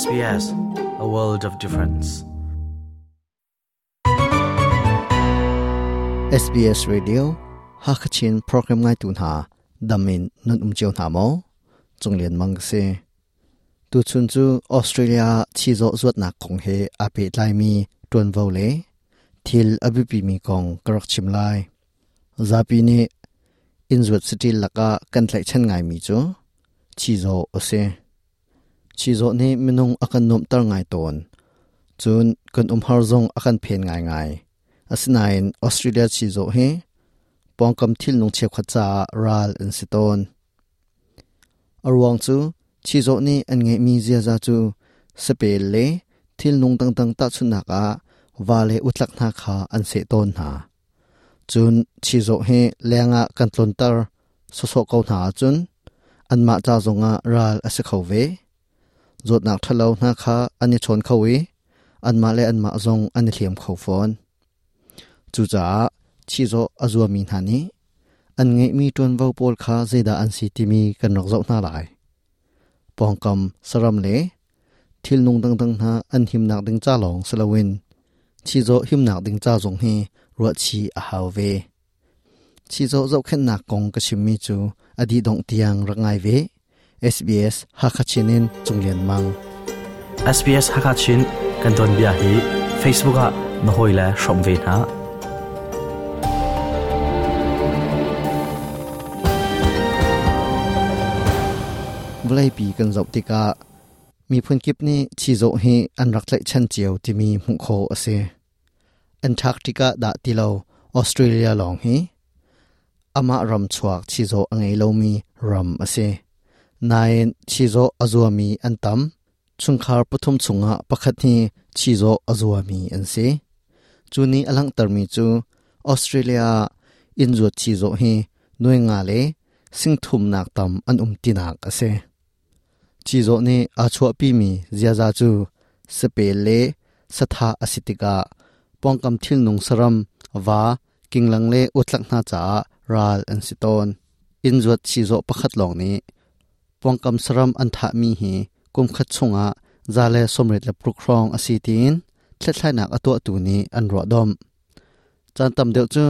SBS a world of difference. SBS Radio Hakachin program ngai tu na damin nút um cheu na mo chunglen mang se tu chun chu, Australia, chi zo zuat na kong he ape lai mi tuan vo le thil abipi mi kong karak chim lai. Zapi ni inzuat city laka kan tlai chen ngai mi chu, chi zo ose ชีโจนี้มินุงอาการนุ่มตั้ง่ายตนจูนกันอุมฮาร์ซงอาการเพียง่ายง่ายอาศัยในออสเตรเลียชีโจเฮปองกำทิลนงเชียบขจาราลอินสิตนอรวงจูชีโจนี้อันไงมีเจียจาจูสเปลเลทิลนงตั้งตั้งตัดสุนักอาวาเลอุตลักนาคาอันเสตนหาจุนชีโจเฮเลียงะกันตลนตรสโสกเอาหาจูนอันมาจ้าจงอะราลอสิเขาเว zot nak thalo na kha ani chon khawi an ma le an ma zong ani hliam khau phone chu cha chi zo azua mi na ni an nge mi ton vo pol kha zeda an si ti mi kan nok zo na lai pong kam saram le thil nung dang dang na an him nak ding cha long salawin chi zo him nak ding cha zong hi ro chi a haw ve chi zo zo khen nak kong ka chim mi chu adi dong tiang rangai ve SBS Hakachinin chunglen mang. SBS Hakachin kan don bia hi Facebook a nohoi la shom ve na vlai pi kan zau tika mi phun kip ni chi zo hi an rak lai chan chiao ti mi mu kho ase. Antarctica da tilo Australia long hi. Ama ram chuak chi zo angai lo mi ram ase nain chi zo azua mi an tam chungkhar pathum chunga pakhat ni chi zo azua mi an se chuni alang tarmi chu Australia inzo chi zo hi noi nga le singthum nak tam an um tinak ase chi zo ni a chua pi mi zia za chu sepe le satha asitika pongkam thil nung saram wa kinglang le utlak na cha ral an siton inzuat chi zo pakhat long ni pongkam saram an tha mi hi kum khat chunga zale somret le prukhrong asitin thlai nak atwa tu ni an ro dom chan tam deuh chu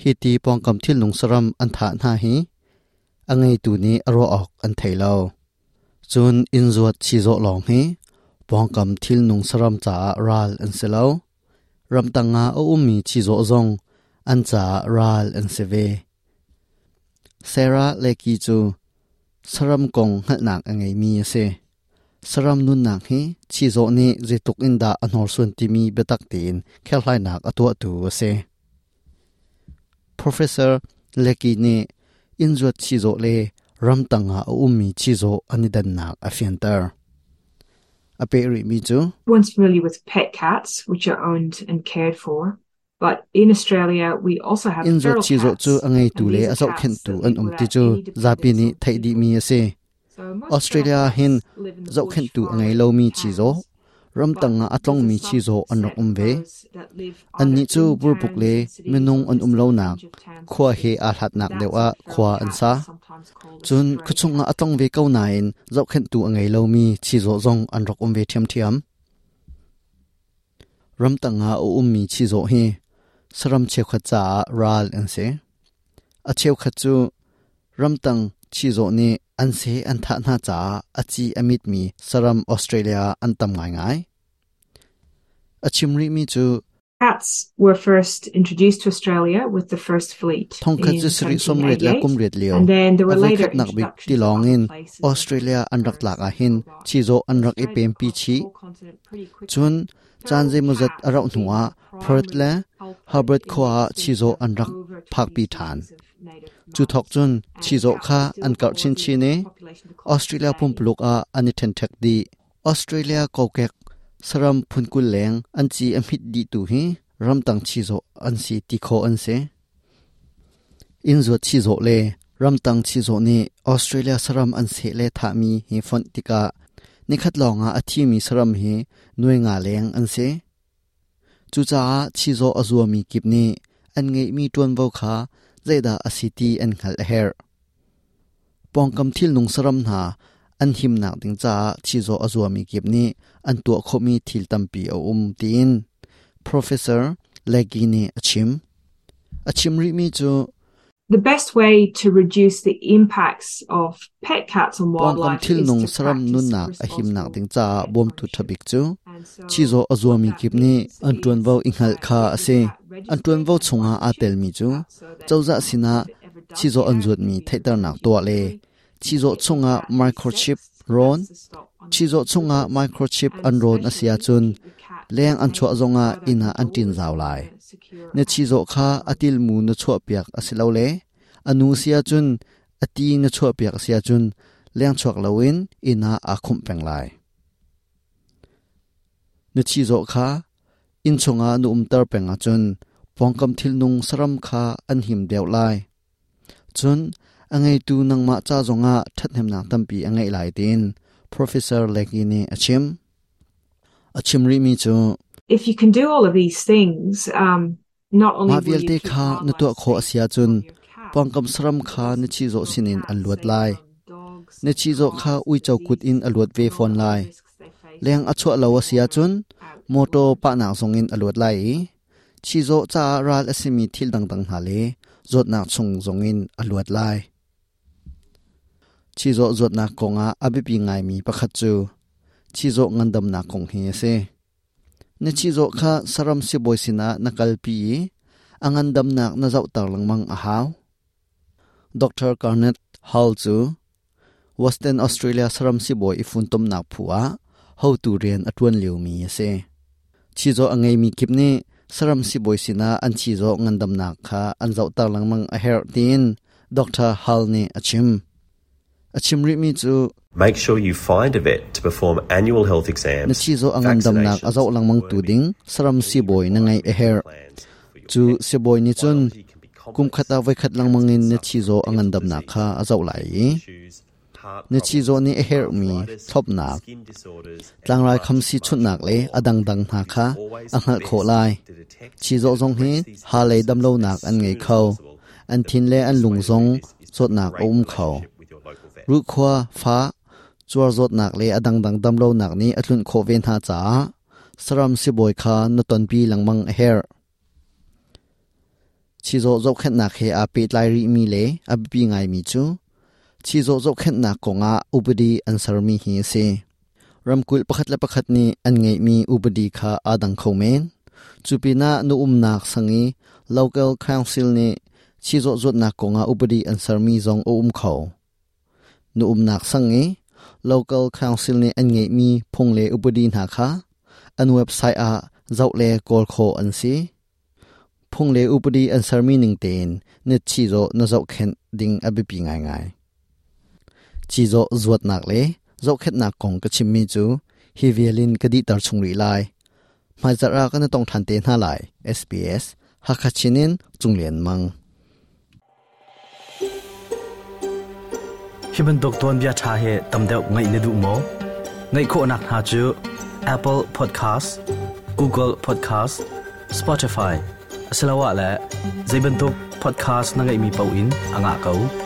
hi ti pongkam thil nung saram an tha na hi angai tu ni aro ok an thailo chun inzuat chi zo long hi pongkam thil nung saram cha ral an selo ram tanga o ummi chi zo zong an cha ral an seve sarah leki chu saram kong hal nak angai mi ase. Saram nun nak hi chi zo ni je tuk in da anor sun ti mi betak tin khel hlai nak atwa tu ase. Professor leki ni in zo chi zo le ram tanga o ummi chi zo anidan nak afiantar a pe ri mi chu. Once familiar with pet cats, which are owned and cared for. But in Australia, we also have in zo chi zo chu angai tu le azau khen tu an without ti chu any zapi ni dependence thai di mi ase australia hin in zau khen tu angai lo mi chi zo ram But tanga atlong a mi chi zo an subset um ve an ni chu in bur puk le or an um lo towns khwa he a hlat nak dewa a khwa an sa. a chun stray kuchunga cat. atong ve kau nain zau khen tu angai lo mi chi zo zong an rak um ve thiam thiam. Ram tanga o um mi chi zo hi saram che kha cha ral an se. A cheu kha chu ram tang chi zo ni an se an tha na cha a chi amit mi saram australia an tam ngai ngai. A chimri mi chu Cats were first introduced to Australia with the first fleet thong kha in chu sri som ret la 1788, kum ret leo. And then there were later khat nak introductions ti long in australia an rak lak a hin chi zo an rak Spread pem pi chi. chun chan je muzat arau nuwa perth le primary culprit Herbert in chi zo an rak phak pi than chu thok chun, chi zo kha, an kar chin chi ne, australia pum pluk a ani then thak di, australia ko kek saram phun kul leng, an chi a mit di tu hi, ram tang chi zo an si ti kho an se. In zo chi zo le, ram tang chi zo ni australia saram an se le tha mi hi fon tika ni khat longa a thi mi saram hi nuai nga leng an se chu cha chi zo azua mi kip ni an ngei mi tuan vo kha zaida a city an khal her pongkam thil nung saram na an him nak ding cha chi zo azua mi kip ni an tu kho mi thil tampi o um tin professor legini achim achim ri mi chu The best way to reduce the impacts of pet cats on wildlife is to saram nun practice nak a him nak ding cha pet bom tu thabik chu. Chi zo azua mi what kip that ni means an tuan is vo inghal kha ase. at an tuan vo registration chunga and a tel mi chu. chawza sina chi zo get an out, zuat mi thaitar nak to le. chi zo chunga microchip ron. chi zo chunga microchip And an ron asia chun. leng an chua contained zonga ina the an ne chi zo kha atil mu na chua piak asilo le anu sia chun ati na chua piak sia chun leng chuak lawin ina a khum peng lai ne chi zo kha in chunga nu um tar penga chun pongkam thil nung saram kha an him deu lai chun angai tu nangma cha zonga thathem na tampi angai lai tin professor lekini achim achim ri mi chu if you can do all of these things, um, not only ma will vial you te keep kha na wildlife to kho safe asia for chun your cat, pangkam saram but kha also na chi zo keep sinin your an cat luat safe lai from dogs, na chi zo kha cats, ui chau kut in diseases, aluat ve and all phone the lai risks they face leng achwa lo asia chun out moto indoors. pa na song in aluat lai chi zo cha ral asimi thil dang dang ha le zot na chung zong in aluat lai chi zo zot na konga abi pi ngai mi pakhat chu chi zo ngandam na kong hi se na chi zo kha saram si boy sina kalpi pi angandam nak na zau tar lang mang a dr garnet hall chu western australia saram si boy ifun tom nak phua ho tu rian atun liu mi ase chi zo angai mi kipne saram si boy sina an chi zo ngandam nak kha an zau tar lang mang a her tin dr hall ne achim achim ri mi chu Make sure you find a vet to perform annual health exams. na chi zo angandam nak vaccinations, azau lang mang tu ding saram si boy na ngai a her plans for your chu si boy ni chun kum khata vai khat lang mangin na chi zo angandam nak kha azau lai na chi zo ni a her mi thop nak tlang rai kham si chut nak le adang dang na kha Always a ngal kho lai chi zo zong hi ha le dam lo nak an ngai soon as kho possible. an The thin le an best lung way to zong do this is to zot have a nak great om kho relationship with your local vet. ru khwa fa chuar zot nak le, adang dang dam lo nak ni atlun kho ven ha cha, saram si boy kha na ton pi lang mang a her chi zo zo khet nak he a pe lai ri mi le a pi ngai mi chu. Chi zo zo khet nak ko nga ubadi answer mi hi se. Ramkul pakhat la pakhat ni, an ngei mi ubadi kha, adang kho men. Chupina nu um nak sangi local council ni, chi zo zot nak ko nga ubadi answer mi zong o um kho nu umnak sangi local council ni an ngei mi phongle ubadi na kha an website à, a zau le kol kho an si. Phongle ubadi an mi ning ten ne chi zo na zau khen ding abi pi ngai ngai chi zo zuat nak le zau khet nak kong ka chim mi chu. Hi vialin ka di tar chung ri lai. Mai zara ka na tong than te na lai sbs hakachinin chunglen mang. Hiban dok bia tha he tamdeu ngai ne du mo. Ngai kho nak ha chu, apple podcast, google podcast, spotify. Asalawa la zaiban tok podcast na ngai mi pau in, anga kau.